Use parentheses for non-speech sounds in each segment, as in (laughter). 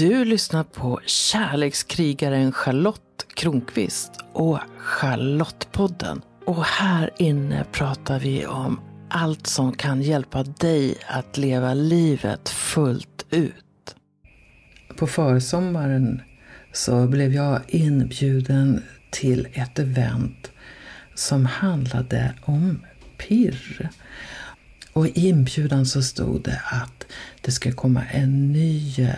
Du lyssnar på kärlekskrigaren Charlotte Kronqvist och Charlottepodden. Och här inne pratar vi om allt som kan hjälpa dig att leva livet fullt ut. På försommaren så blev jag inbjuden till ett event som handlade om pirr. Och i inbjudan så stod det att det ska komma en ny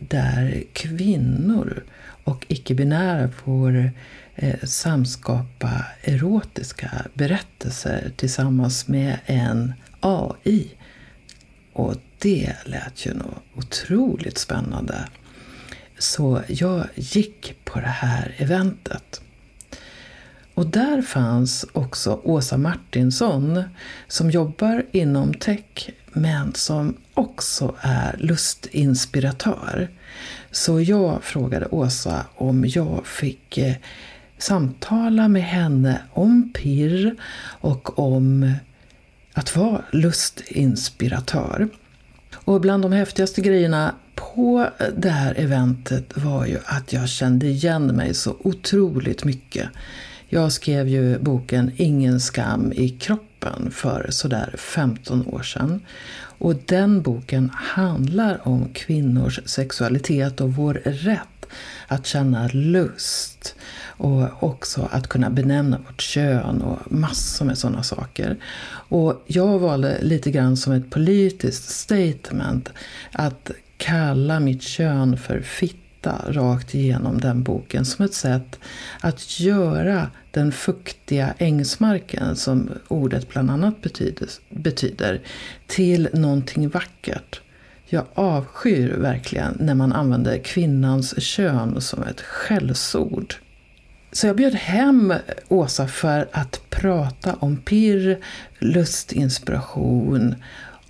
där kvinnor och icke-binära får eh, samskapa erotiska berättelser tillsammans med en AI. Och det lät ju nog otroligt spännande. Så jag gick på det här eventet. Och där fanns också Åsa Martinsson som jobbar inom tech men som också är lustinspiratör. Så jag frågade Åsa om jag fick eh, samtala med henne om pirr och om att vara lustinspiratör. Och bland de häftigaste grejerna på det här eventet var ju att jag kände igen mig så otroligt mycket. Jag skrev ju boken Ingen skam i kroppen för sådär 15 år sedan. Och den boken handlar om kvinnors sexualitet och vår rätt att känna lust. Och också att kunna benämna vårt kön och massor med sådana saker. Och jag valde lite grann som ett politiskt statement att kalla mitt kön för fitta rakt igenom den boken som ett sätt att göra den fuktiga ängsmarken, som ordet bland annat betyder, betyder till någonting vackert. Jag avskyr verkligen när man använder kvinnans kön som ett skällsord. Så jag bjöd hem Åsa för att prata om pirr, lustinspiration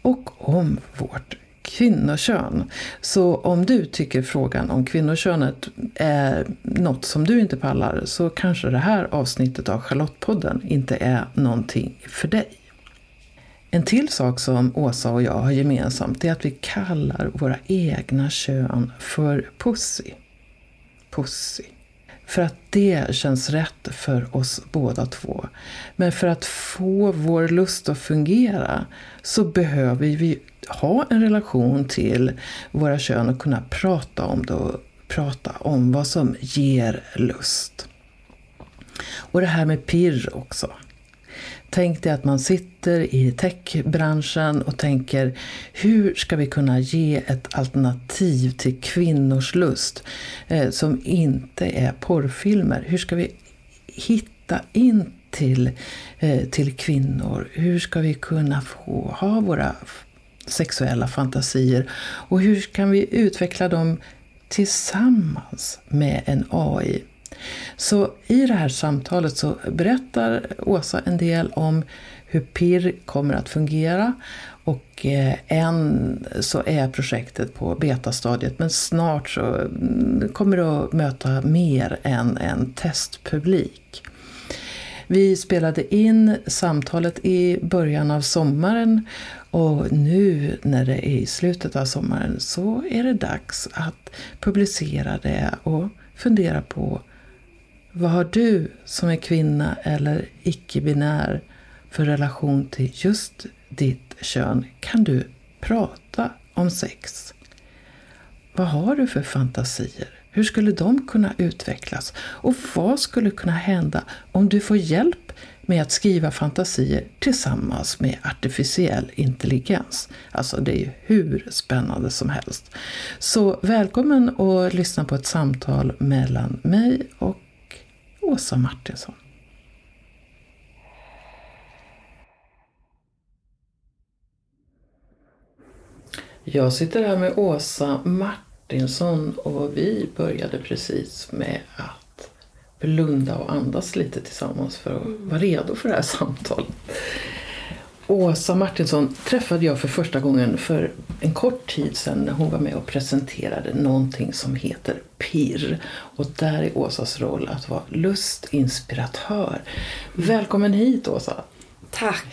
och om vårt kvinnokön. Så om du tycker frågan om kvinnokönet är något som du inte pallar så kanske det här avsnittet av Charlottepodden inte är någonting för dig. En till sak som Åsa och jag har gemensamt är att vi kallar våra egna kön för pussy. Pussy. För att det känns rätt för oss båda två. Men för att få vår lust att fungera så behöver vi ha en relation till våra kön och kunna prata om det och prata om vad som ger lust. Och det här med pirr också. Tänk dig att man sitter i techbranschen och tänker hur ska vi kunna ge ett alternativ till kvinnors lust eh, som inte är porrfilmer? Hur ska vi hitta in till, eh, till kvinnor? Hur ska vi kunna få ha våra sexuella fantasier och hur kan vi utveckla dem tillsammans med en AI? Så i det här samtalet så berättar Åsa en del om hur PIR kommer att fungera och eh, än så är projektet på betastadiet men snart så mm, kommer det att möta mer än en testpublik. Vi spelade in samtalet i början av sommaren och nu när det är i slutet av sommaren så är det dags att publicera det och fundera på vad har du som är kvinna eller icke-binär för relation till just ditt kön? Kan du prata om sex? Vad har du för fantasier? Hur skulle de kunna utvecklas? Och vad skulle kunna hända om du får hjälp med att skriva fantasier tillsammans med artificiell intelligens? Alltså det är ju hur spännande som helst. Så välkommen att lyssna på ett samtal mellan mig och Åsa Martinsson. Jag sitter här med Åsa Martinsson och vi började precis med att blunda och andas lite tillsammans för att vara redo för det här (laughs) samtalet. Åsa Martinsson träffade jag för första gången för en kort tid sedan när hon var med och presenterade någonting som heter PIR. Och där är Åsas roll att vara lustinspiratör. Välkommen hit Åsa! Tack!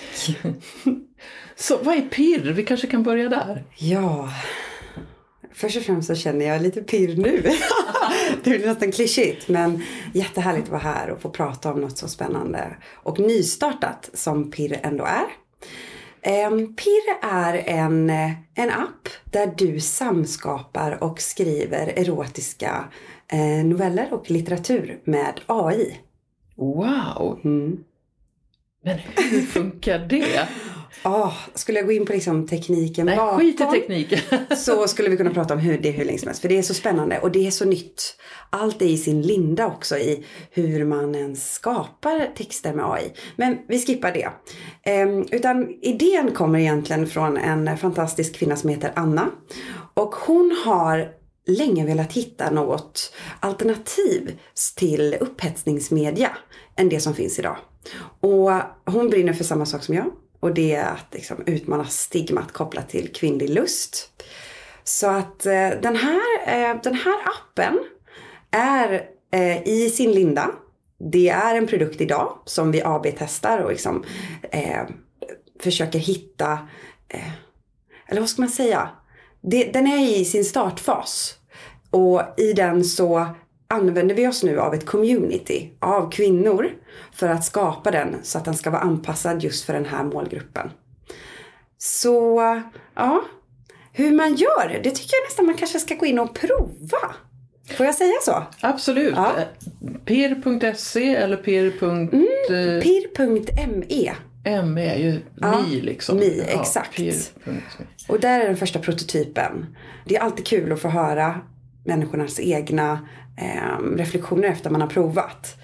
(laughs) Så vad är PIR? Vi kanske kan börja där? Ja, Först och främst så känner jag lite pirr nu. (laughs) det är nästan klyschigt men jättehärligt att vara här och få prata om något så spännande och nystartat som pirr ändå är. Um, Pirr är en, en app där du samskapar och skriver erotiska eh, noveller och litteratur med AI. Wow! Mm. Men hur funkar det? (laughs) Oh, skulle jag gå in på liksom tekniken Nej, bakom skit i tekniken. (laughs) så skulle vi kunna prata om hur det hur länge som helst. För det är så spännande och det är så nytt. Allt är i sin linda också i hur man ens skapar texter med AI. Men vi skippar det. Ehm, utan idén kommer egentligen från en fantastisk kvinna som heter Anna. Och hon har länge velat hitta något alternativ till upphetsningsmedia än det som finns idag. Och hon brinner för samma sak som jag. Och det är att liksom utmana stigmat kopplat till kvinnlig lust. Så att eh, den, här, eh, den här appen är eh, i sin linda. Det är en produkt idag som vi AB-testar och liksom, eh, försöker hitta, eh, eller vad ska man säga? Det, den är i sin startfas. Och i den så använder vi oss nu av ett community av kvinnor för att skapa den så att den ska vara anpassad just för den här målgruppen. Så ja, hur man gör, det tycker jag nästan man kanske ska gå in och prova. Får jag säga så? Absolut. Ja. Pir.se eller pir. Mm, Pir.me M är ju Ja, mi liksom. mi, exakt. pir.me. och där är den första prototypen. Det är alltid kul att få höra människornas egna eh, reflektioner efter man har provat.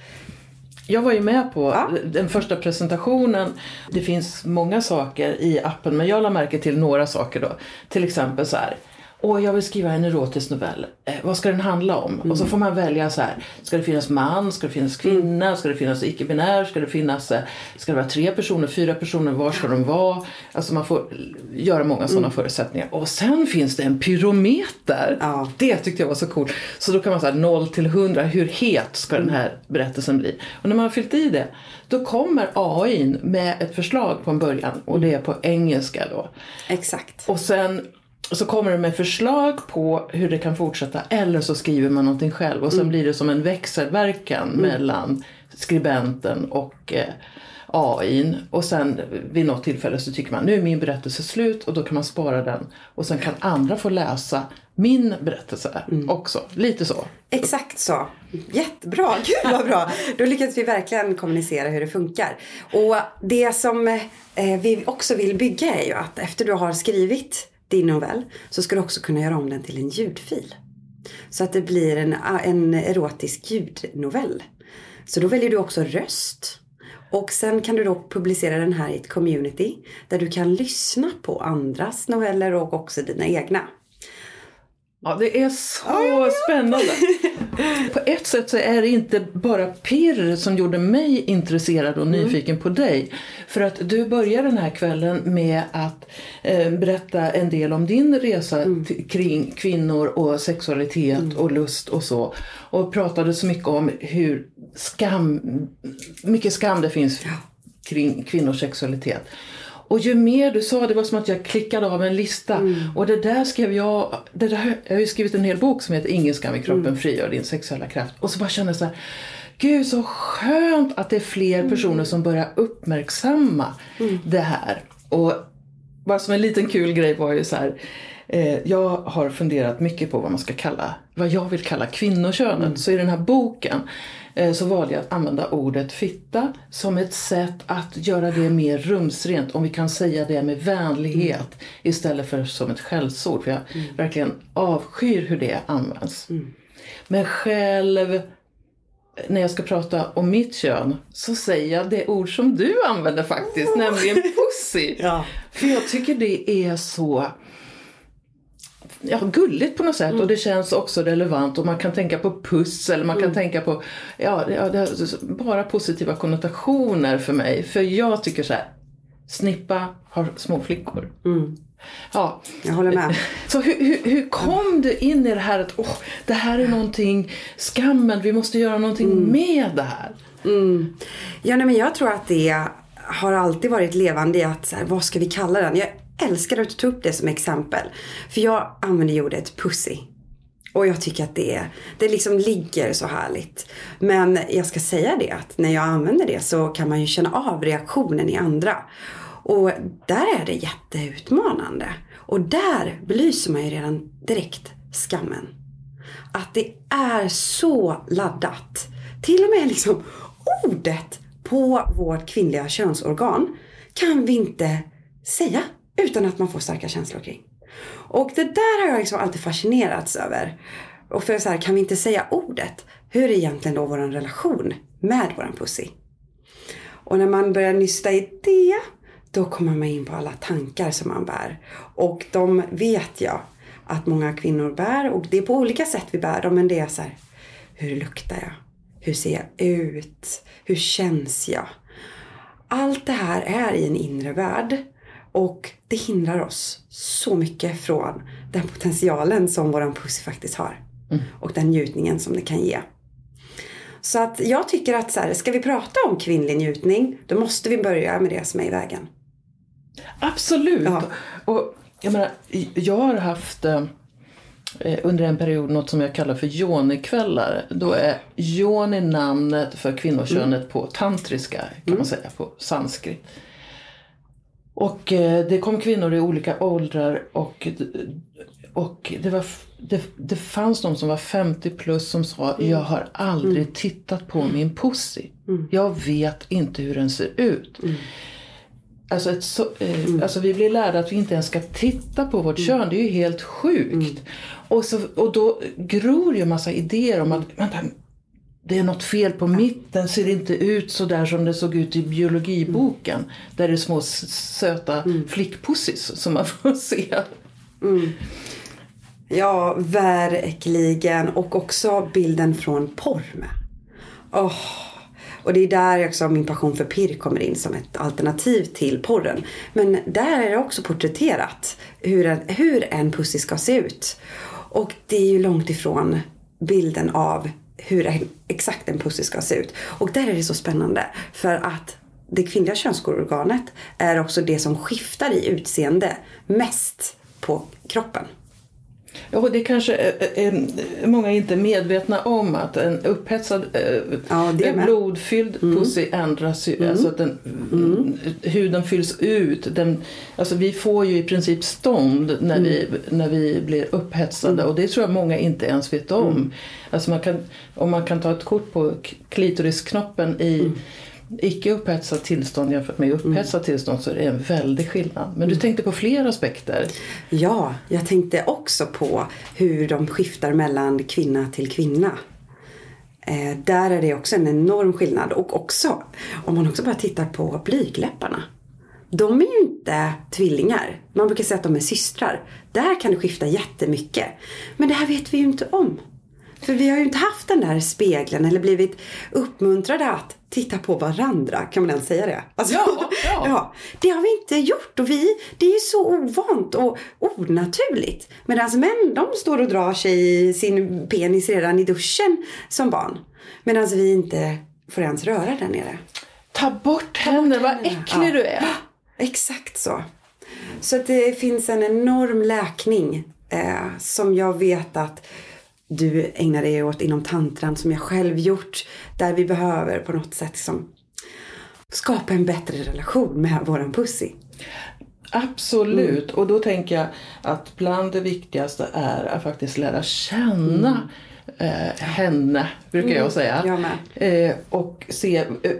Jag var ju med på Ja. den första presentationen. Det finns många saker i appen men jag la märke till några saker då. Till exempel så här. Åh, jag vill skriva en erotisk novell. Eh, vad ska den handla om? Och Mm. så får man välja så här. Ska det finnas man? Ska det finnas kvinna? Mm. Ska det finnas icke-binär? Ska det finnas... eh, Ska det vara tre personer? Fyra personer? Var ska de vara? Alltså man får göra många sådana förutsättningar. Och sen finns det en pyrometer. Mm. Ja. Det tyckte jag var så coolt. Så då kan man säga 0 till 100. Hur het ska den här berättelsen bli? Och när man har fyllt i det. Då kommer AI med ett förslag på en början. Och det är på engelska då. Exakt. Och sen så kommer det med förslag på hur det kan fortsätta eller så skriver man någonting själv och sen blir det som en växelverkan mellan skribenten och eh, AIn och sen vid något tillfälle så tycker man nu är min berättelse slut och då kan man spara den och sen kan andra få läsa min berättelse också. Lite så. Exakt så. Jättebra, (laughs) gud vad bra. Då lyckades vi verkligen kommunicera hur det funkar. Och det som eh, vi också vill bygga är ju att efter du har skrivit din novell så ska du också kunna göra om den till en ljudfil. Så att det blir en, en erotisk ljudnovell. Så då väljer du också röst. Och sen kan du då publicera den här i ett community där du kan lyssna på andras noveller och också dina egna. Ja, det är så spännande. (laughs) På ett sätt så är det inte bara pirr som gjorde mig intresserad och nyfiken på dig. För att du börjar den här kvällen med att eh, berätta en del om din resa t- kring kvinnor och sexualitet och lust och så. Och pratade så mycket om hur skam, mycket skam det finns kring kvinnors sexualitet. Och ju mer du sa, det var som att jag klickade av en lista. Och det där skrev jag, det där, jag har ju skrivit en hel bok som heter Ingen skam i kroppen, frigör din sexuella kraft. Och så bara kände jag så här, gud så skönt att det är fler personer som börjar uppmärksamma det här. Och bara som en liten kul grej var ju så här, eh, jag har funderat mycket på vad man ska kalla, vad jag vill kalla kvinnokönet. Så i den här boken så valde jag att använda ordet fitta som ett sätt att göra det mer rumsrent, om vi kan säga det med vänlighet istället för som ett skällsord. För jag verkligen avskyr hur det används. Men själv när jag ska prata om mitt kön så säger jag det ord som du använder faktiskt, nämligen pussy. Ja. För jag tycker det är så ja, gulligt på något sätt och det känns också relevant och man kan tänka på puss eller man kan tänka på ja, ja, bara positiva konnotationer för mig. För jag tycker så här, snippa har små flickor. Ja, Jag håller med. (laughs) så hur, hur, hur kom du in i det här att åh, det här är någonting, skammen, vi måste göra någonting med det här? Ja, nej, men jag tror att det har alltid varit levande i att så här, vad ska vi kalla den? Jag, älskar att ta upp det som exempel. För jag använder ordet pussy. Och jag tycker att det, det liksom ligger så härligt. Men jag ska säga det att när jag använder det så kan man ju känna av reaktionen i andra. Och där är det jätteutmanande. Och där belyser man ju redan direkt skammen. Att det är så laddat. Till och med liksom ordet på vårt kvinnliga könsorgan kan vi inte säga utan att man får starka känslor kring. Och det där har jag liksom alltid fascinerats över. Och för så här, kan vi inte säga ordet? Hur är egentligen då vår relation med våran pussy? Och när man börjar nysta i det, då kommer man in på alla tankar som man bär. Och de vet jag att många kvinnor bär. Och det är på olika sätt vi bär dem. Men det är så här, hur luktar jag? Hur ser jag ut? Hur känns jag? Allt det här är i en inre värld. Och det hindrar oss så mycket från den potentialen som våran pussy faktiskt har. Mm. Och den njutningen som det kan ge. Så att jag tycker att så här, ska vi prata om kvinnlig njutning, då måste vi börja med det som är i vägen. Absolut! Ja. Och jag menar, jag har haft eh, under en period något som jag kallar för yonikvällar. Då är yoni namnet för kvinnokönet mm. på tantriska, kan mm. man säga, på sanskrit. Och eh, det kom kvinnor i olika åldrar och, och det, var, det, det fanns de som var 50 plus som sa mm. Jag har aldrig mm. tittat på min pussy. Mm. Jag vet inte hur den ser ut. Mm. Alltså, ett så, eh, mm. alltså vi blir lärda att vi inte ens ska titta på vårt mm. kön. Det är ju helt sjukt. Och, så, och då gror ju en massa idéer om att vänta, det är något fel på mitt, den ser inte ut så där som det såg ut i biologiboken. Mm. Där det är små söta mm. flickpussis som man får (laughs) se. Mm. Ja, verkligen. Och också bilden från porr med. Oh. Och det är där också min passion för pirr kommer in som ett alternativ till porren. Men där är det också porträtterat hur en, hur en pussy ska se ut. Och det är ju långt ifrån bilden av hur exakt en pussy ska se ut. Och där är det så spännande för att det kvinnliga könsorganet är också det som skiftar i utseende mest på kroppen. Ja, och det kanske är, är många är inte medvetna om att en upphetsad, ja, blodfylld mm. pussy ändras ju. Mm. Alltså att den, mm. huden fylls ut. Den, alltså vi får ju i princip stånd när, vi, mm. när vi blir upphetsade mm. och det tror jag många inte ens vet om. Mm. Alltså man kan, om man kan ta ett kort på klitorisknoppen i icke upphetsat tillstånd jämfört med upphetsat mm. tillstånd så är det en väldig skillnad. Men du mm. tänkte på fler aspekter? Ja, jag tänkte också på hur de skiftar mellan kvinna till kvinna. Eh, där är det också en enorm skillnad och också om man också bara tittar på blygläpparna. De är ju inte tvillingar. Man brukar säga att de är systrar. Där kan det skifta jättemycket. Men det här vet vi ju inte om. För vi har ju inte haft den där spegeln eller blivit uppmuntrade att titta på varandra. Kan man ens säga det? Alltså, ja, ja. (laughs) ja, Det har vi inte gjort och vi, det är ju så ovant och onaturligt. Medan män de står och drar sig i sin penis redan i duschen som barn. Medan vi inte får ens röra där nere. Ta bort händerna, vad äcklig ja. du är. (gasps) Exakt så. Så det finns en enorm läkning eh, som jag vet att du ägnar dig åt inom tantran som jag själv gjort. Där vi behöver på något sätt liksom skapa en bättre relation med våran pussy. Absolut, mm. och då tänker jag att bland det viktigaste är att faktiskt lära känna mm. eh, henne, brukar mm. jag säga. Jag eh, och se eh,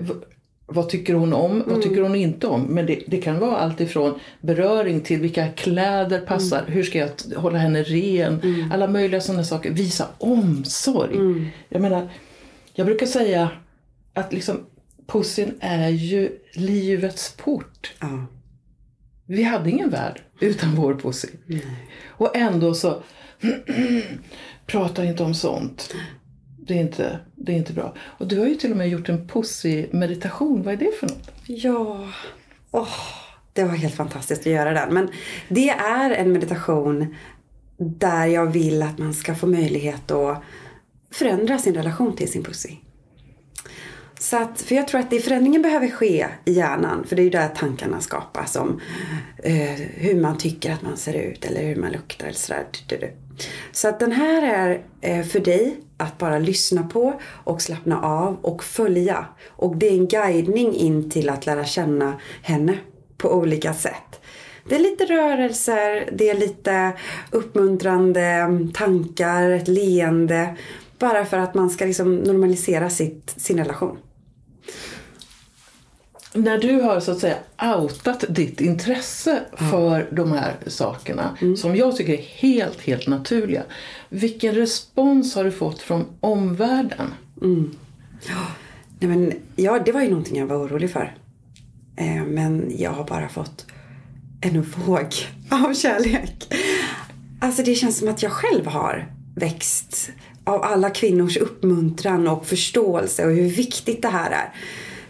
vad tycker hon om, mm. vad tycker hon inte om? Men det, det, kan vara allt ifrån beröring till vilka kläder passar, mm. hur ska jag hålla henne ren, mm. alla möjliga sådana saker. Visa omsorg. Mm. Jag menar, jag brukar säga att liksom pussen är ju livets port. Ja. Vi hade ingen värld utan vår pussy. Och ändå så (clears throat) prata inte om sånt det är, inte, det är inte bra. Och du har ju till och med gjort en pussy-meditation. Vad är det för något? Ja, oh, det var helt fantastiskt att göra den. Men det är en meditation där jag vill att man ska få möjlighet att förändra sin relation till sin pussy. Så att, för jag tror att det förändringen behöver ske i hjärnan. För det är ju där tankarna skapas om eh, hur man tycker att man ser ut eller hur man luktar eller sådär. Så att den här är eh, för dig att bara lyssna på och slappna av och följa. Och det är en guidning in till att lära känna henne på olika sätt. Det är lite rörelser, det är lite uppmuntrande tankar, ett leende. Bara för att man ska liksom normalisera sitt, sin relation. När du har så att säga outat ditt intresse för mm. de här sakerna mm. som jag tycker är helt, helt naturliga. Vilken respons har du fått från omvärlden? Mm. Ja, nej men, ja, det var ju någonting jag var orolig för. Eh, men jag har bara fått en våg (laughs) av kärlek. Alltså det känns som att jag själv har växt av alla kvinnors uppmuntran och förståelse och hur viktigt det här är.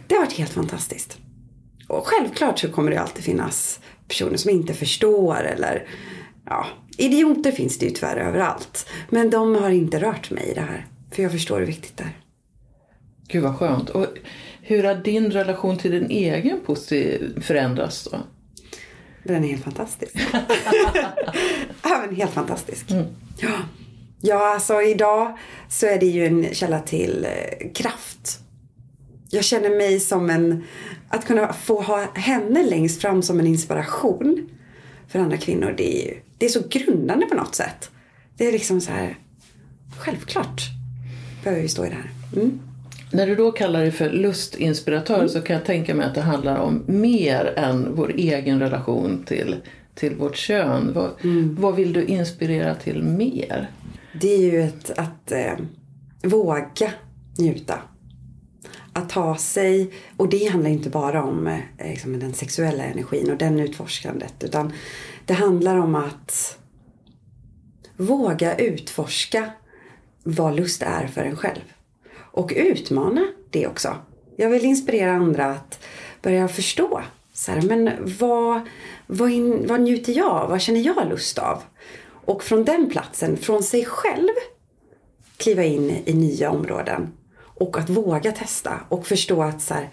Det har varit helt fantastiskt. Och självklart så kommer det alltid finnas personer som inte förstår eller ja, idioter finns det ju tyvärr överallt. Men de har inte rört mig i det här. För jag förstår hur viktigt det är. Gud vad skönt. Och hur har din relation till din egen pussy förändrats då? Den är helt fantastisk. (laughs) ja, men helt fantastisk. Mm. Ja. ja, alltså idag så är det ju en källa till eh, kraft. Jag känner mig som en, att kunna få ha henne längst fram som en inspiration för andra kvinnor. Det är ju, det är så grundande på något sätt. Det är liksom så här, självklart behöver vi stå i det här. Mm. När du då kallar dig för lustinspiratör mm. så kan jag tänka mig att det handlar om mer än vår egen relation till, till vårt kön. Vad, mm. vad vill du inspirera till mer? Det är ju ett, att eh, våga njuta. Att ta sig, och det handlar inte bara om eh, liksom den sexuella energin och den utforskandet. Utan det handlar om att våga utforska vad lust är för en själv och utmana det också. Jag vill inspirera andra att börja förstå. Så här, men vad, vad, in, vad njuter jag Vad känner jag lust av? Och från den platsen, från sig själv, kliva in i nya områden. Och att våga testa och förstå att så här,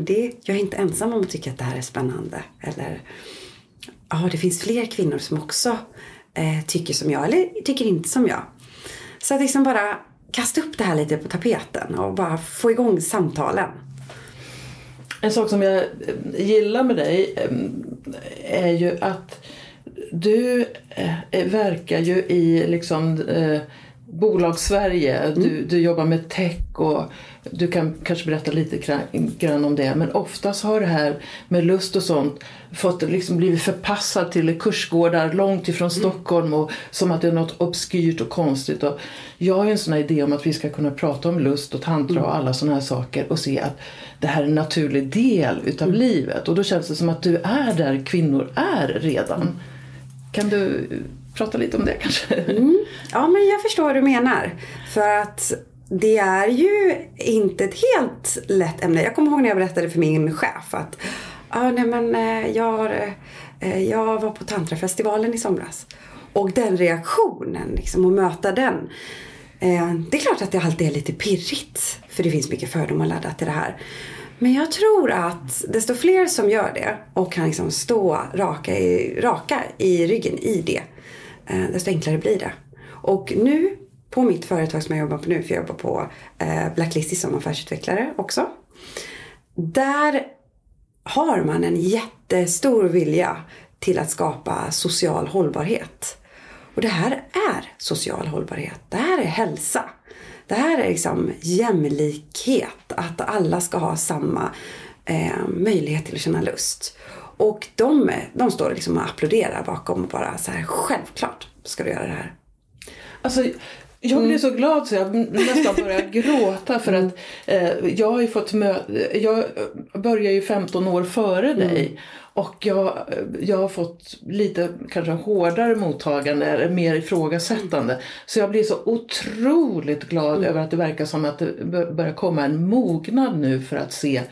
det, jag är inte ensam om att tycka att det här är spännande. Eller ja, det finns fler kvinnor som också eh, tycker som jag eller tycker inte som jag. Så att liksom bara kasta upp det här lite på tapeten och bara få igång samtalen. En sak som jag eh, gillar med dig eh, är ju att du eh, verkar ju i liksom eh, Bolagssverige. Mm. Du, du jobbar med tech och du kan kanske berätta lite grann om det. Men oftast har det här med lust och sånt fått liksom blivit förpassat till kursgårdar långt ifrån mm. Stockholm och som att det är något obskyrt och konstigt. Och jag har ju en sån här idé om att vi ska kunna prata om lust och tantra och mm. alla såna här saker och se att det här är en naturlig del utav mm. livet. Och då känns det som att du är där kvinnor är redan. Mm. Kan du prata lite om det kanske? Mm. (laughs) Ja, men jag förstår vad du menar. För att det är ju inte ett helt lätt ämne. Jag kommer ihåg när jag berättade för min chef att ah, nej, men, eh, jag, eh, jag var på tantrafestivalen i somras. Och den reaktionen, liksom, att möta den. Eh, det är klart att det alltid är lite pirrigt. För det finns mycket fördomar laddat till det här. Men jag tror att desto fler som gör det och kan liksom stå raka i, raka i ryggen i det Eh, desto enklare blir det. Och nu på mitt företag som jag jobbar på nu, för jag jobbar på eh, Blacklisty som affärsutvecklare också. Där har man en jättestor vilja till att skapa social hållbarhet. Och det här är social hållbarhet. Det här är hälsa. Det här är liksom jämlikhet. Att alla ska ha samma eh, möjlighet till att känna lust. Och de, de står liksom och applåderar bakom och bara så här, självklart ska du göra det här. Alltså, jag blir mm. så glad så jag nästan börjar (laughs) gråta för att eh, jag har fått jag börjar ju 15 år före mm. dig och jag, jag har fått lite kanske hårdare mottagande, mer ifrågasättande. Mm. Så jag blir så otroligt glad mm. över att det verkar som att det börjar komma en mognad nu för att se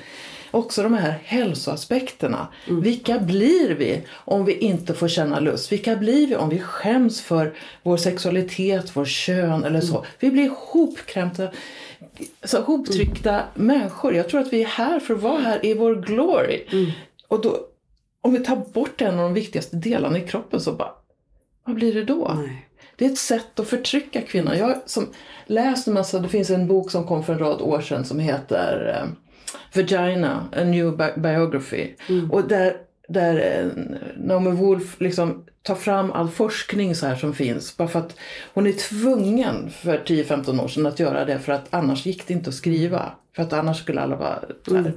också de här hälsoaspekterna. Vilka blir vi om vi inte får känna lust? Vilka blir vi om vi skäms för vår sexualitet, vår kön eller så? Vi blir hopkrämta, så hoptryckta människor. Jag tror att vi är här för att vara här i vår glory. Och då, om vi tar bort en av de viktigaste delarna i kroppen så bara, vad blir det då? Nej. Det är ett sätt att förtrycka kvinnor. Jag har läst en massa, det finns en bok som kom för en rad år sedan som heter eh, Vagina, a new bi- biography. Och där, där eh, Naomi Wolf liksom tar fram all forskning så här som finns. Bara för att hon är tvungen för 10-15 år sedan att göra det för att annars gick det inte att skriva. För att annars skulle alla vara där.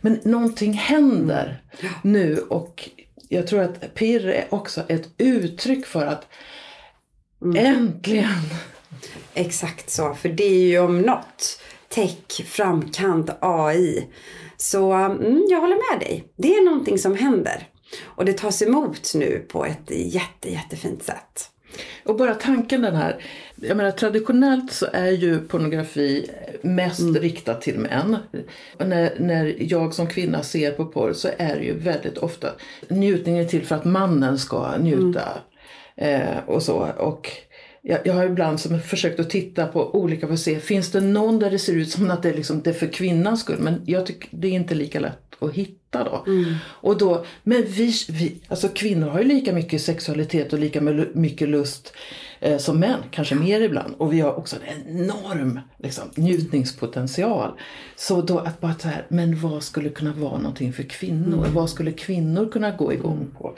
Men någonting händer nu och jag tror att pirr är också ett uttryck för att äntligen Exakt så, för det är ju om något tech, framkant, AI. Så mm, jag håller med dig. Det är någonting som händer. Och det tas emot nu på ett jätte, jättefint sätt. Och bara tanken den här, jag menar traditionellt så är ju pornografi mest riktad till män. Och när, när jag som kvinna ser på porr så är det ju väldigt ofta njutningen till för att mannen ska njuta. Eh, och så. Och jag, jag har ibland som försökt att titta på olika för att se, finns det någon där det ser ut som att det är, liksom, det är för kvinnans skull? Men jag tycker det är inte lika lätt att hitta då. Och då men vi, vi, alltså kvinnor har ju lika mycket sexualitet och lika mycket lust eh, som män, kanske mer ibland. Och vi har också en enorm liksom, njutningspotential. Så då att bara så här, men vad skulle kunna vara någonting för kvinnor? Vad skulle kvinnor kunna gå igång på?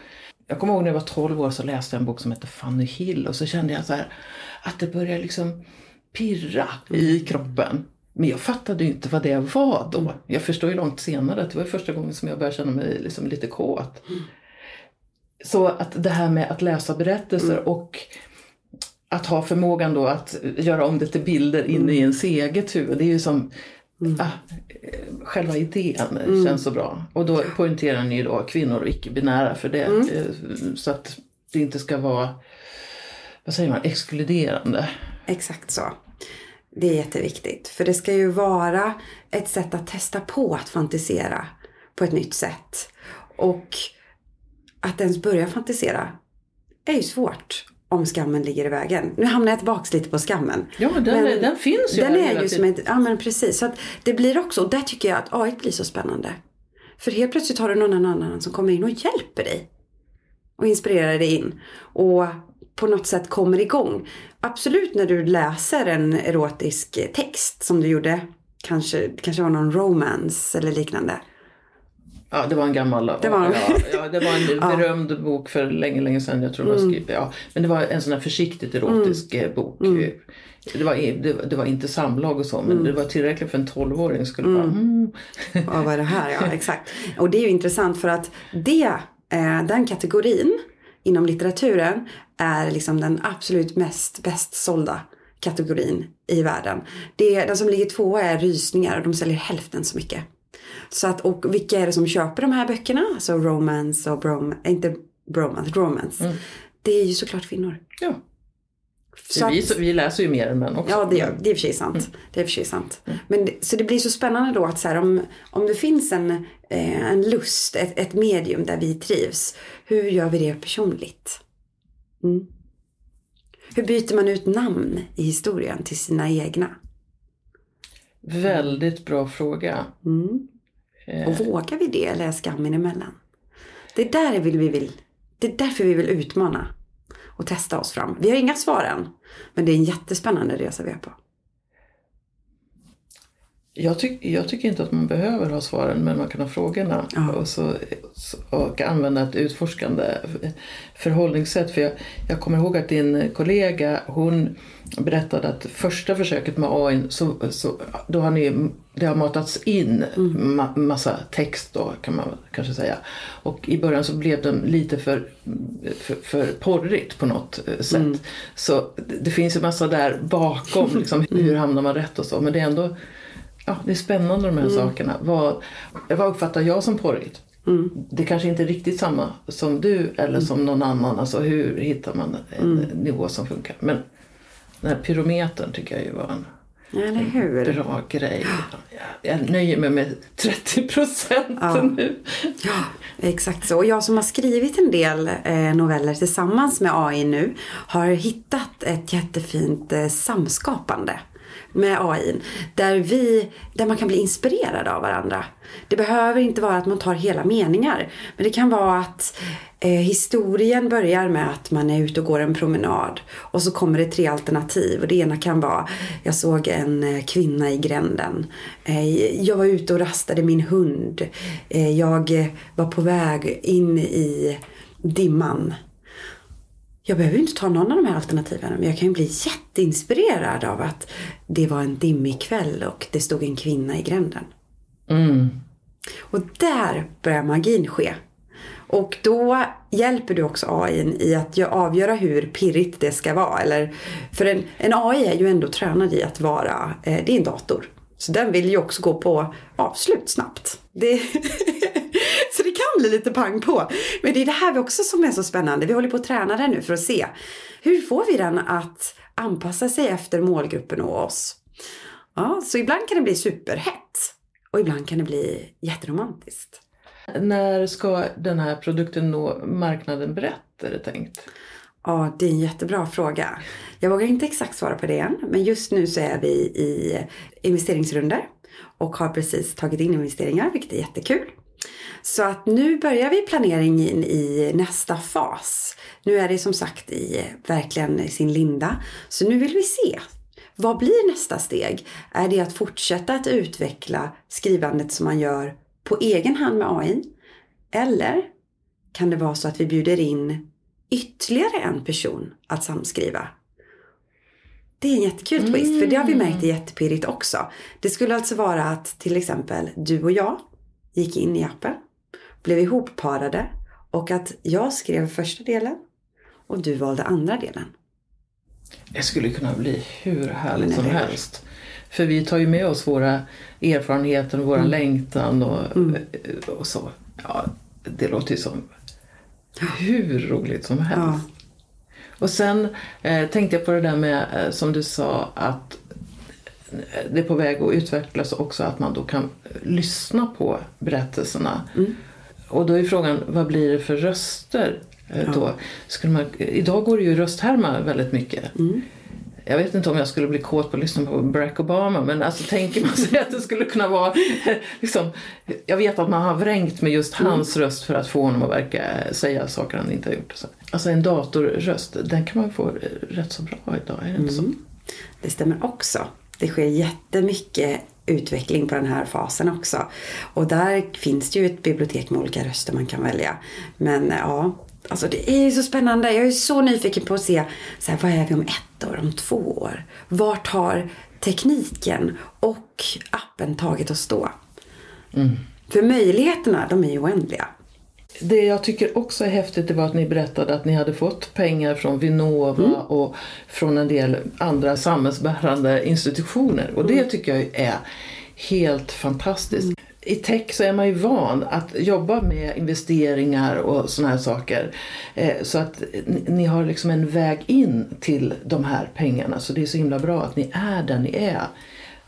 Jag kommer ihåg när jag var 12 år så läste jag en bok som heter Fanny Hill och så kände jag så här att det började liksom pirra i kroppen. Men jag fattade ju inte vad det var då. Jag förstår ju långt senare att det var första gången som jag började känna mig liksom lite kåt. Så att det här med att läsa berättelser och att ha förmågan då att göra om det till bilder inne i ens eget huvud. Det är ju som ah, eh, själva idén känns så bra. Och då poängterar ni då kvinnor och icke-binära för det. eh, Så att det inte ska vara, vad säger man, exkluderande. Exakt så. Det är jätteviktigt. För det ska ju vara ett sätt att testa på att fantisera på ett nytt sätt. Och att ens börja fantisera är ju svårt om skammen ligger i vägen. Nu hamnar jag tillbaka lite på skammen. Ja, den, är- den finns ju Den är ju som ett, ja men precis. Så att det blir också, och där tycker jag att AI blir så spännande. För helt plötsligt har du någon annan som kommer in och hjälper dig. Och inspirerar dig in. Och på något sätt kommer igång. Absolut när du läser en erotisk text som du gjorde. Kanske, kanske var någon romance eller liknande. Ja, det var en gammal. Det var- ja, ja, det var en (laughs) berömd bok för länge, länge sedan. Jag tror Mm. skrivet. Ja, men det var en sån här försiktigt erotisk eh, bok. Mm. Det, var, det, det var inte samlag och så, men det var tillräckligt för en tolvåring skulle bara mm. Ja, vad är det här? Ja, exakt. Och det är ju intressant för att det, eh, den kategorin inom litteraturen är liksom den absolut mest bäst sålda kategorin i världen. Det, den som ligger tvåa är rysningar och de säljer hälften så mycket. Så att, och vilka är det som köper de här böckerna? Alltså romance och brom, inte bromance, romance. Det är ju såklart kvinnor. Ja. Så vi, så, vi läser ju mer än män också. Ja, det, gör, det är för sig sant. Det är för sig sant. Men det, så det blir så spännande då att så här, om, om det finns en, eh, en lust, ett, ett medium där vi trivs. Hur gör vi det personligt? Mm. Hur byter man ut namn i historien till sina egna? Väldigt bra fråga. Eh. Och vågar vi det eller är skammen emellan? Det är, där vill vi vill, det är därför vi vill utmana och testa oss fram. Vi har inga svar än. Men det är en jättespännande resa vi är på. Jag, tyck, jag tycker inte att man behöver ha svaren men man kan ha frågorna Ja. och, så, och använda ett utforskande förhållningssätt. För jag, jag kommer ihåg att din kollega hon berättade att första försöket med AI så, så då har ni, det har matats in ma, massa text då kan man kanske säga. Och i början så blev den lite för, för, för porrigt på något eh, sätt. Så det, det finns ju massa där bakom, liksom, (laughs) hur hamnar man rätt och så. Men det är ändå Ja, det är spännande de här sakerna. Vad, vad uppfattar jag som porrigt? Det kanske inte är riktigt samma som du eller som någon annan. Alltså hur hittar man en nivå som funkar? Men den här pyrometern tycker jag ju var en... Hur? Bra grej. Jag, jag nöjer mig med 30 procent Ja. nu. Ja, exakt så. Och jag som har skrivit en del eh, noveller tillsammans med AI nu har hittat ett jättefint eh, samskapande med AI. Där, vi, där man kan bli inspirerad av varandra. Det behöver inte vara att man tar hela meningar. Men det kan vara att eh, historien börjar med att man är ute och går en promenad. Och så kommer det tre alternativ. Och det ena kan vara, jag såg en eh, kvinna i gränden. Eh, jag var ute och rastade min hund. Eh, jag eh, var på väg in i dimman. Jag behöver inte ta någon av de här alternativen men jag kan ju bli jätteinspirerad av att det var en dimmig kväll och det stod en kvinna i gränden. Mm. Och där börjar magin ske. Och då hjälper du också AI i att avgöra hur pirrigt det ska vara. Eller, för en, en AI är ju ändå tränad i att vara, eh, det är en dator. Så den vill ju också gå på avslut snabbt. Det, (laughs) (laughs) så det kan bli lite pang på. Men det är det här också som är så spännande. Vi håller på att träna den nu för att se. Hur får vi den att anpassa sig efter målgruppen och oss? Ja, så ibland kan det bli superhett. Och ibland kan det bli jätteromantiskt. När ska den här produkten nå marknaden brett är det tänkt? Ja, det är en jättebra fråga. Jag vågar inte exakt svara på det än, men just nu så är vi i investeringsrunder och har precis tagit in investeringar, vilket är jättekul. Så att nu börjar vi planeringen i nästa fas. Nu är det som sagt i verkligen i sin linda. Så nu vill vi se. Vad blir nästa steg? Är det att fortsätta att utveckla skrivandet som man gör på egen hand med AI? Eller kan det vara så att vi bjuder in ytterligare en person att samskriva. Det är en jättekul twist, för det har vi märkt är jättepirrigt också. Det skulle alltså vara att till exempel du och jag gick in i appen, blev ihopparade och att jag skrev första delen och du valde andra delen. Det skulle kunna bli hur härligt som helst. För vi tar ju med oss våra erfarenheter, våra Mm. längtan och, och så. Ja, det låter ju som hur roligt som helst. Ja. Och sen eh, tänkte jag på det där med, eh, som du sa, att det är på väg att utvecklas också att man då kan eh, lyssna på berättelserna. Mm. Och då är frågan, vad blir det för röster eh, då? Skulle man, idag går det ju rösthärma väldigt mycket. Mm. Jag vet inte om jag skulle bli kåt på att lyssna på Barack Obama men alltså tänker man sig (laughs) att det skulle kunna vara (laughs) liksom, Jag vet att man har vrängt med just Mm. hans röst för att få honom att verka säga saker han inte har gjort. Så. Alltså en datorröst, den kan man få eh, rätt så bra idag, är det inte så? Mm. Det stämmer också. Det sker jättemycket utveckling på den här fasen också. Och där finns det ju ett bibliotek med olika röster man kan välja. Men ja, alltså det är ju så spännande. Jag är så nyfiken på att se så här, vad är vi om ett år, om två år? Vart har tekniken och appen tagit oss då? För möjligheterna, de är ju oändliga. Det jag tycker också är häftigt det var att ni berättade att ni hade fått pengar från Vinnova Mm. och från en del andra samhällsbärande institutioner. Och Mm. det tycker jag är helt fantastiskt. I tech så är man ju van att jobba med investeringar och sådana här saker. Eh, Så att ni har liksom en väg in till de här pengarna. Så det är så himla bra att ni är där ni är.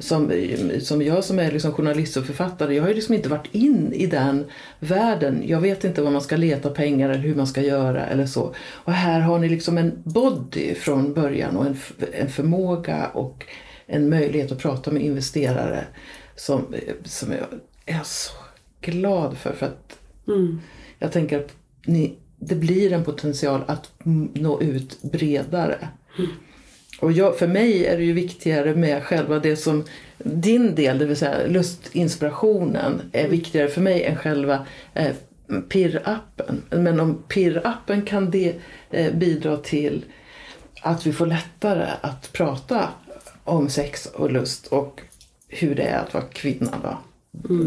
Som, som jag som är liksom journalist och författare, jag har ju liksom inte varit in i den världen. Jag vet inte var man ska leta pengar eller hur man ska göra eller så. Och här har ni liksom en body från början och en, en förmåga och en möjlighet att prata med investerare som, som jag är så glad för. för att Jag tänker att ni, det blir en potential att nå ut bredare. Och jag, för mig är det ju viktigare med själva det som din del, det vill säga lustinspirationen, är viktigare för mig än själva eh, pirrappen. Men om pirrappen kan det eh, bidra till att vi får lättare att prata om sex och lust och hur det är att vara kvinna. Va?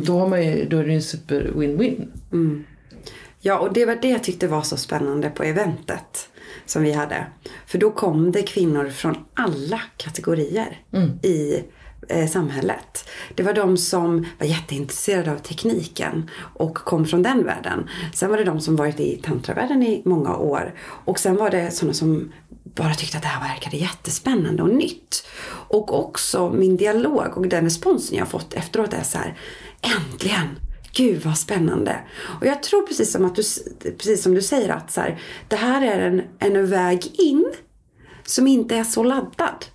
Då, har man ju, då är det ju en super win-win. Ja, och det var det jag tyckte var så spännande på eventet som vi hade. För då kom det kvinnor från alla kategorier i eh, samhället. Det var de som var jätteintresserade av tekniken och kom från den världen. Sen var det de som varit i tantravärlden i många år. Och sen var det sådana som bara tyckte att det här verkade jättespännande och nytt. Och också min dialog och den responsen jag fått efteråt är så här, äntligen! Gud vad spännande! Och jag tror precis som, att du, precis som du säger att så här, det här är en, en väg in som inte är så laddad.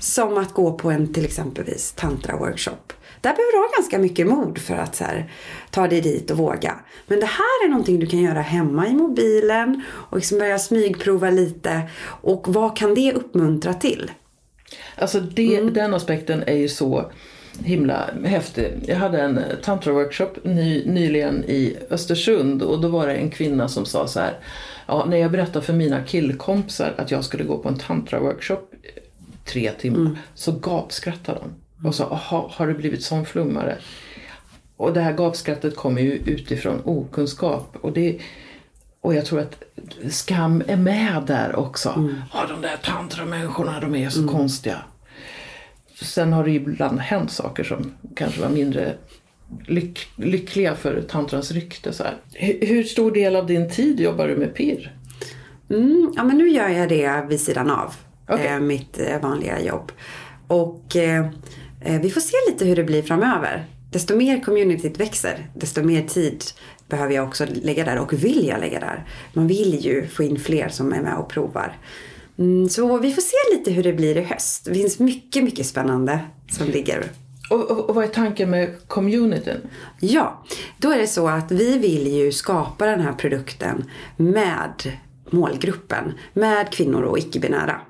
Som att gå på en till exempelvis tantra-workshop. Där behöver du ha ganska mycket mod för att så här, ta dig dit och våga. Men det här är någonting du kan göra hemma i mobilen och liksom börja smygprova lite. Och vad kan det uppmuntra till? Alltså det, mm. den aspekten är ju så himla häftig. Jag hade en tantra-workshop ny, nyligen i Östersund och då var det en kvinna som sa så här. Ja, när jag berättade för mina killkompisar att jag skulle gå på en tantra-workshop tre timmar mm. så gapskrattade de och sa, aha, har du blivit sån flummare? Och det här gapskrattet kommer ju utifrån okunskap. Och, det, och jag tror att skam är med där också. Mm. Ja, de där tantramänniskorna, de är så mm. konstiga. Sen har det ju ibland hänt saker som kanske var mindre lyck, lyckliga för tantrans rykte. Så här. Hur stor del av din tid jobbar du med PIR? Mm, ja, men nu gör jag det vid sidan av okay. eh, mitt eh, vanliga jobb. Och eh, Eh, vi får se lite hur det blir framöver. Desto mer communityt växer, desto mer tid behöver jag också lägga där och vill jag lägga där. Man vill ju få in fler som är med och provar. Mm, så vi får se lite hur det blir i höst. Det finns mycket, mycket spännande som ligger. Och, och, och vad är tanken med communityn? Ja, då är det så att vi vill ju skapa den här produkten med målgruppen, med kvinnor och icke-binära.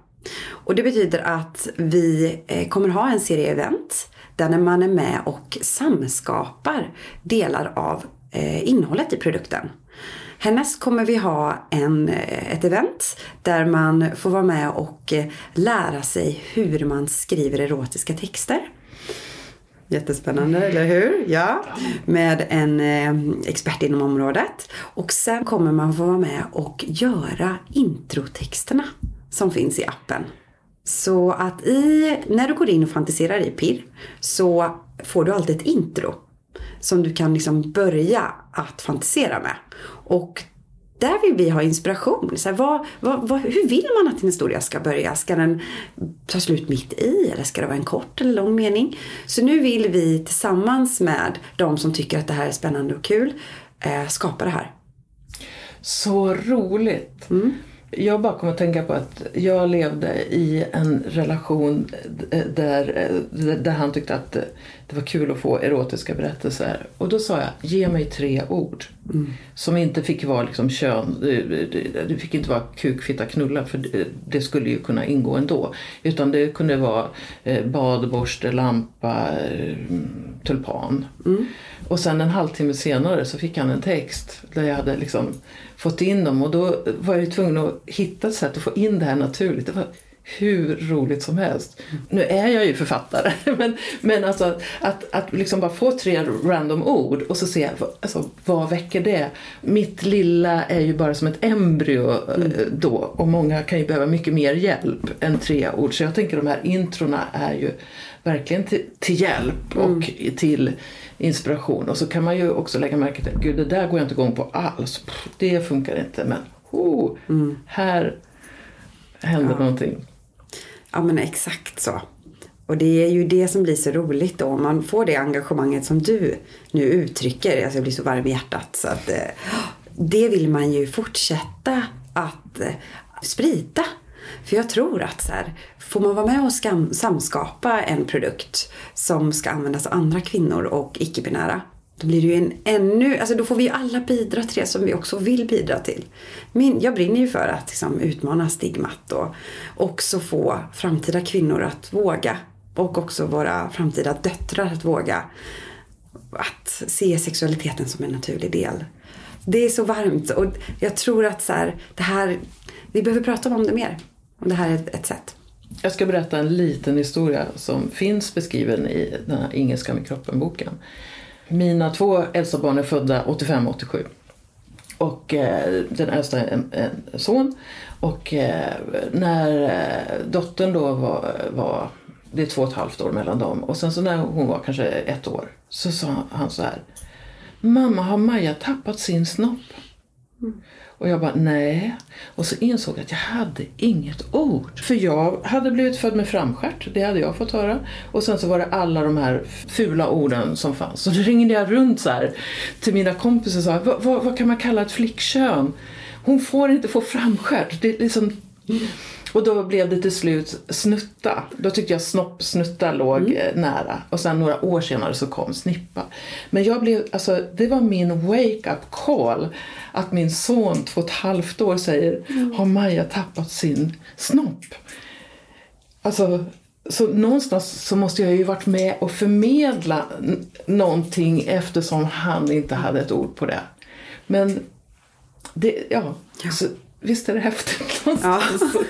Och det betyder att vi eh, kommer ha en serie event där man är med och samskapar delar av Eh, innehållet i produkten. Härnäst kommer vi ha en, eh, ett event där man får vara med och eh, lära sig hur man skriver erotiska texter. Jättespännande, eller hur? Ja. Med en expert inom området. Och sen kommer man få vara med och göra introtexterna som finns i appen. Så att i, när du går in och fantiserar i PIR så får du alltid ett intro som du kan liksom börja att fantisera med. Och där vill vi ha inspiration. Så här, vad, vad, vad, hur vill man att din historia ska börja? Ska den ta slut mitt i eller ska det vara en kort eller lång mening? Så nu vill vi tillsammans med de som tycker att det här är spännande och kul eh, skapa det här. Så roligt! Mm jag bara kommer att tänka på att jag levde i en relation där, där han tyckte att det var kul att få erotiska berättelser. Och då sa jag, ge mig tre ord. Mm. Som inte fick vara liksom kön, det fick inte vara kuk, fitta, knulla för det skulle ju kunna ingå ändå. Utan det kunde vara eh, badborste, lampa, tulpan. Mm. Och sen en halvtimme senare så fick han en text där jag hade liksom fått in dem och då var jag tvungen att hitta ett sätt att få in det här naturligt. Det var hur roligt som helst. Nu är jag ju författare, (laughs) men, men alltså att, att liksom bara få tre random ord och så se alltså, vad väcker det? Mitt lilla är ju bara som ett embryo eh, mm. då och många kan ju behöva mycket mer hjälp än tre ord. Så jag tänker de här introna är ju verkligen till, till hjälp och mm. till inspiration. Och så kan man ju också lägga märke till, gud det där går jag inte igång på alls. Det funkar inte men oh, mm. här händer ja. någonting. Ja men exakt så. Och det är ju det som blir så roligt då. Om man får det engagemanget som du nu uttrycker. Alltså jag blir så varm i hjärtat. Så att, eh, det vill man ju fortsätta att sprita. sprida. För jag tror att så här, får man vara med och skam, samskapa en produkt som ska användas av andra kvinnor och icke-binära. Då blir det ju en ännu, alltså då får vi ju alla bidra till det som vi också vill bidra till. Min, jag brinner ju för att liksom utmana stigmat och också få framtida kvinnor att våga. Och också våra framtida döttrar att våga. Att se sexualiteten som en naturlig del. Det är så varmt och jag tror att så här, det här, vi behöver prata om det mer. Och det här är ett, ett sätt. Jag ska berätta en liten historia som finns beskriven i den här Ingen skam i kroppen-boken. Mina två äldsta barn är födda 85-87. Och eh, den äldsta är en, en son. Och eh, när eh, dottern då var, var, det är två och ett halvt år mellan dem. Och sen så när hon var kanske ett år så sa han så här. Mamma, har Maja tappat sin snopp? Mm. Och jag bara, nej. Och så insåg jag att jag hade inget ord. För jag hade blivit född med framstjärt, det hade jag fått höra. Och sen så var det alla de här fula orden som fanns. Så då ringde jag runt så här till mina kompisar och sa, vad, vad, kan man kalla ett flickkön? Hon får inte få framstjärt. Det är liksom... Och då blev det till slut snutta. Då tyckte jag snopp, snutta låg mm. nära. Och sen några år senare så kom snippa. Men jag blev, alltså det var min wake-up call. Att min son, två och ett halvt år, säger mm. Har Maja tappat sin snopp? Alltså, så någonstans så måste jag ju varit med och förmedla någonting eftersom han inte hade ett ord på det. Men det, ja, ja. Så, visst är det häftigt någonstans. Ja.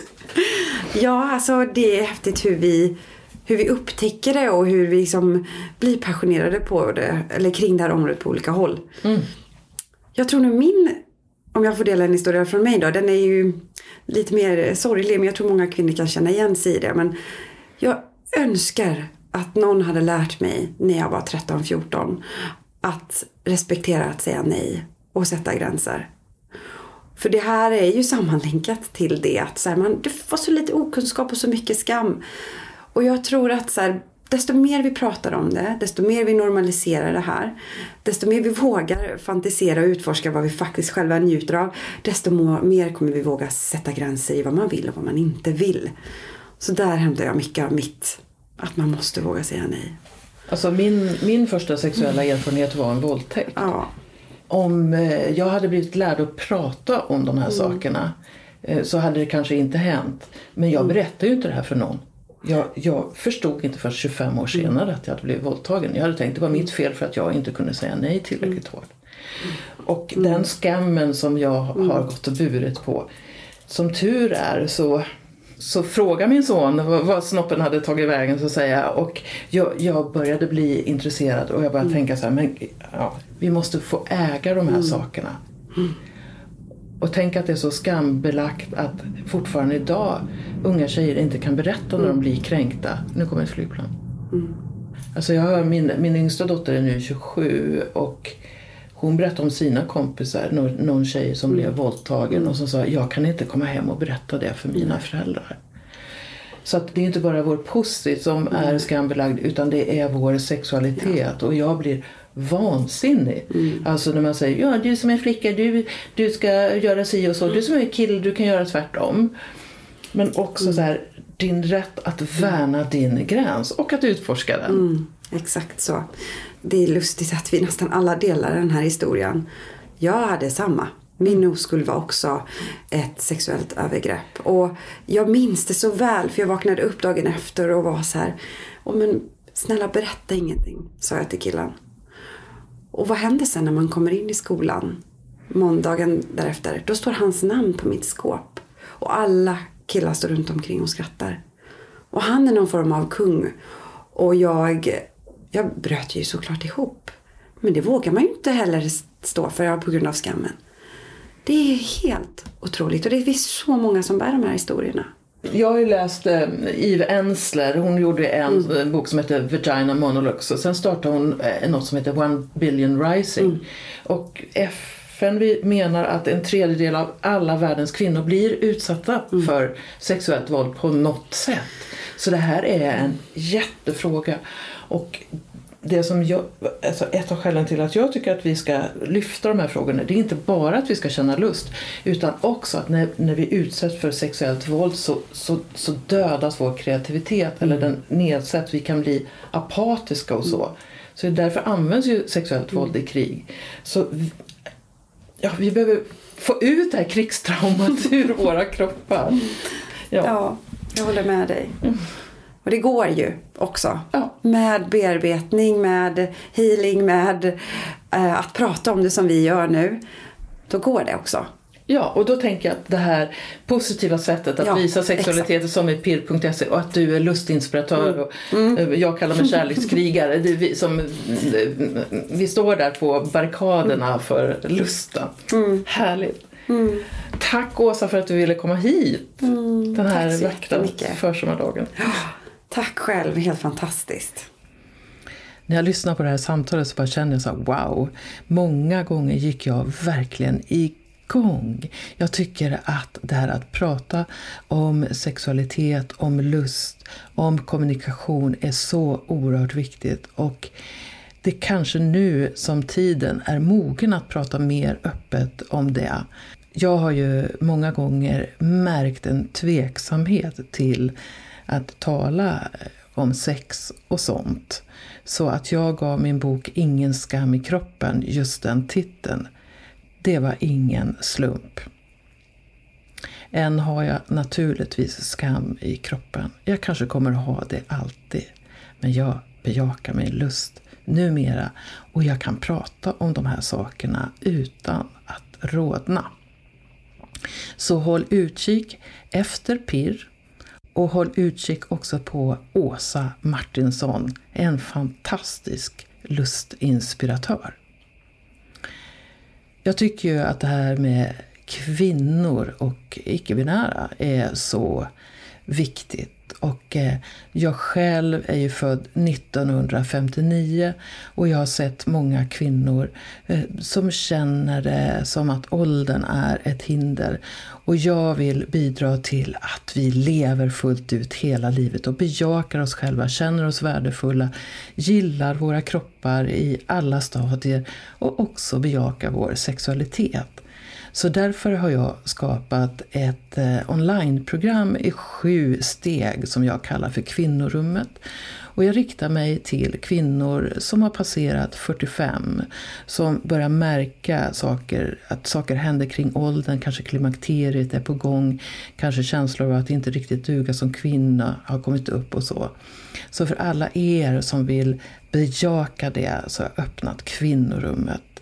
Ja, alltså det är häftigt hur vi, hur vi upptäcker det och hur vi liksom blir passionerade på det, eller kring det här området på olika håll. Mm. Jag tror nog min, om jag får dela en historia från mig då, den är ju lite mer sorglig men jag tror många kvinnor kan känna igen sig i det. Men jag önskar att någon hade lärt mig när jag var 13-14 att respektera att säga nej och sätta gränser. För det här är ju sammanlänkat till det att så här, man, det var så lite okunskap och så mycket skam. Och jag tror att så här, desto mer vi pratar om det, desto mer vi normaliserar det här, desto mer vi vågar fantisera och utforska vad vi faktiskt själva njuter av, desto mer kommer vi våga sätta gränser i vad man vill och vad man inte vill. Så där hämtar jag mycket av mitt, att man måste våga säga nej. Alltså min, min första sexuella erfarenhet var en våldtäkt. Ja om eh, jag hade blivit lärd att prata om de här mm. sakerna eh, så hade det kanske inte hänt. Men jag mm. berättade ju inte det här för någon. Jag, jag förstod inte först 25 år senare mm. att jag hade blivit våldtagen. Jag hade tänkt att det var mitt fel för att jag inte kunde säga nej tillräckligt hårt. Och mm. den skammen som jag har gått och burit på. Som tur är så så frågade min son vad, snoppen hade tagit vägen så att säga. Och jag, jag började bli intresserad och jag började mm. tänka så här, men ja, vi måste få äga de här mm. sakerna. Mm. Och tänk att det är så skambelagt att fortfarande idag unga tjejer inte kan berätta när de mm. blir kränkta. Nu kommer ett flygplan. Mm. Alltså jag har min, min yngsta dotter är nu 27 och hon berättade om sina kompisar, någon, någon tjej som mm. blev våldtagen och som sa jag kan inte komma hem och berätta det för mina föräldrar. Så att det är inte bara vår pussy som mm. är skambelagd utan det är vår sexualitet ja. och jag blir vansinnig. Mm. Alltså när man säger ja du som är flicka du, du ska göra si och så, du som är kille du kan göra tvärtom. Men också mm. så här, din rätt att värna din gräns och att utforska den. Mm, exakt så det är lustigt att vi nästan alla delar den här historien. Jag hade samma. Min oskuld var också ett sexuellt övergrepp. Och jag minns det så väl för jag vaknade upp dagen efter och var så här. Men snälla berätta ingenting, sa jag till killen. Och vad händer sen när man kommer in i skolan? Måndagen därefter. Då står hans namn på mitt skåp. Och alla killar står runt omkring och skrattar. Och han är någon form av kung. Och jag jag bröt ju såklart ihop. Men det vågar man ju inte heller stå för på grund av skammen. Det är helt otroligt och det finns så många som bär de här historierna. Jag har ju läst eh, Eve Ensler, hon gjorde en mm. bok som heter Vagina Monologues och sen startade hon eh, något som heter One Billion Rising. Mm. Och FN menar att en tredjedel av alla världens kvinnor blir utsatta mm. för sexuellt våld på något sätt. Så det här är en jättefråga. Och det som jag, alltså ett av skälen till att jag tycker att vi ska lyfta de här frågorna det är inte bara att vi ska känna lust utan också att när, när vi utsätts för sexuellt våld så, så, så dödas vår kreativitet mm. eller den nedsätts, vi kan bli apatiska och så. Mm. Så därför används ju sexuellt mm. våld i krig. Så ja, vi behöver få ut det här krigstraumat (laughs) ur våra kroppar. Ja. ja, jag håller med dig. Och det går ju också. Ja. Med bearbetning, med healing, med eh, att prata om det som vi gör nu. Då går det också. Ja, och då tänker jag att det här positiva sättet att ja, visa sexualiteten som är pirr.se och att du är lustinspiratör mm. och mm. Eh, jag kallar mig kärlekskrigare. Det vi, som, eh, vi står där på barrikaderna mm. för lusten. Mm. Härligt. Mm. Tack Åsa för att du ville komma hit mm. den här vackra försommardagen. Tack själv, helt fantastiskt. När jag lyssnar på det här samtalet så bara känner jag så här, wow. Många gånger gick jag verkligen igång. Jag tycker att det här att prata om sexualitet, om lust, om kommunikation är så oerhört viktigt. Och det är kanske nu som tiden är mogen att prata mer öppet om det. Jag har ju många gånger märkt en tveksamhet till att tala eh, om sex och sånt. Så att jag gav min bok Ingen skam i kroppen just den titeln. Det var ingen slump. Än har jag naturligtvis skam i kroppen. Jag kanske kommer att ha det alltid. Men jag bejakar min lust numera och jag kan prata om de här sakerna utan att rodna. Så håll utkik efter pirr och håll utkik också på Åsa Martinsson, en fantastisk lustinspiratör. Jag tycker ju att det här med kvinnor och icke-binära är så viktigt. Och eh, jag själv är ju född 1959 och jag har sett många kvinnor eh, som känner det som att åldern är ett hinder. Och jag vill bidra till att vi lever fullt ut hela livet och bejakar oss själva, känner oss värdefulla, gillar våra kroppar i alla stadier och också bejakar vår sexualitet. Så därför har jag skapat ett eh, onlineprogram i sju steg som jag kallar för Kvinnorummet. Och jag riktar mig till kvinnor som har passerat 45, som börjar märka saker, att saker händer kring åldern, kanske klimakteriet är på gång, kanske känslor av att inte riktigt duga som kvinna har kommit upp och så. Så för alla er som vill bejaka det så har jag öppnat Kvinnorummet.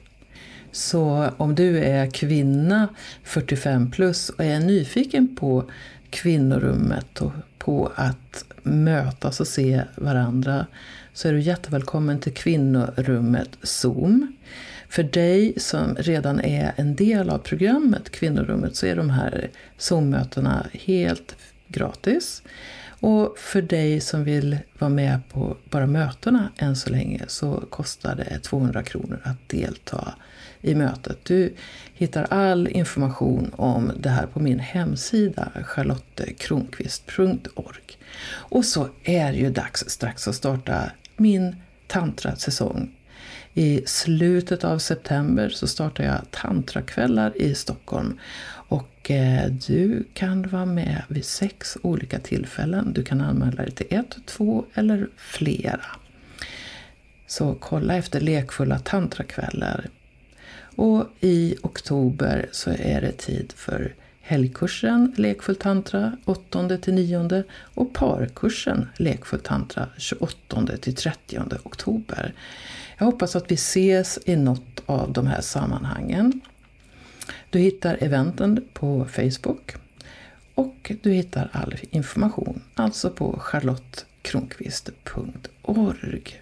Så om du är kvinna 45 plus och är nyfiken på kvinnorummet och på att mötas och se varandra så är du jättevälkommen till kvinnorummet Zoom. För dig som redan är en del av programmet Kvinnorummet så är de här Zoom-mötena helt gratis. Och för dig som vill vara med på bara mötena än så länge så kostar det 200 kronor att delta i mötet. Du hittar all information om det här på min hemsida charlottekronqvist.org. Och så är det ju dags strax att starta min tantrasäsong. I slutet av september så startar jag tantrakvällar i Stockholm. Och eh, du kan vara med vid sex olika tillfällen. Du kan anmäla dig till ett, två eller flera. Så kolla efter lekfulla tantrakvällar och i oktober så är det tid för helgkursen Lekfull tantra 8-9 och parkursen Lekfull tantra 28-30 oktober. Jag hoppas att vi ses i något av de här sammanhangen. Du hittar eventen på Facebook och du hittar all information alltså på charlottekronqvist.org.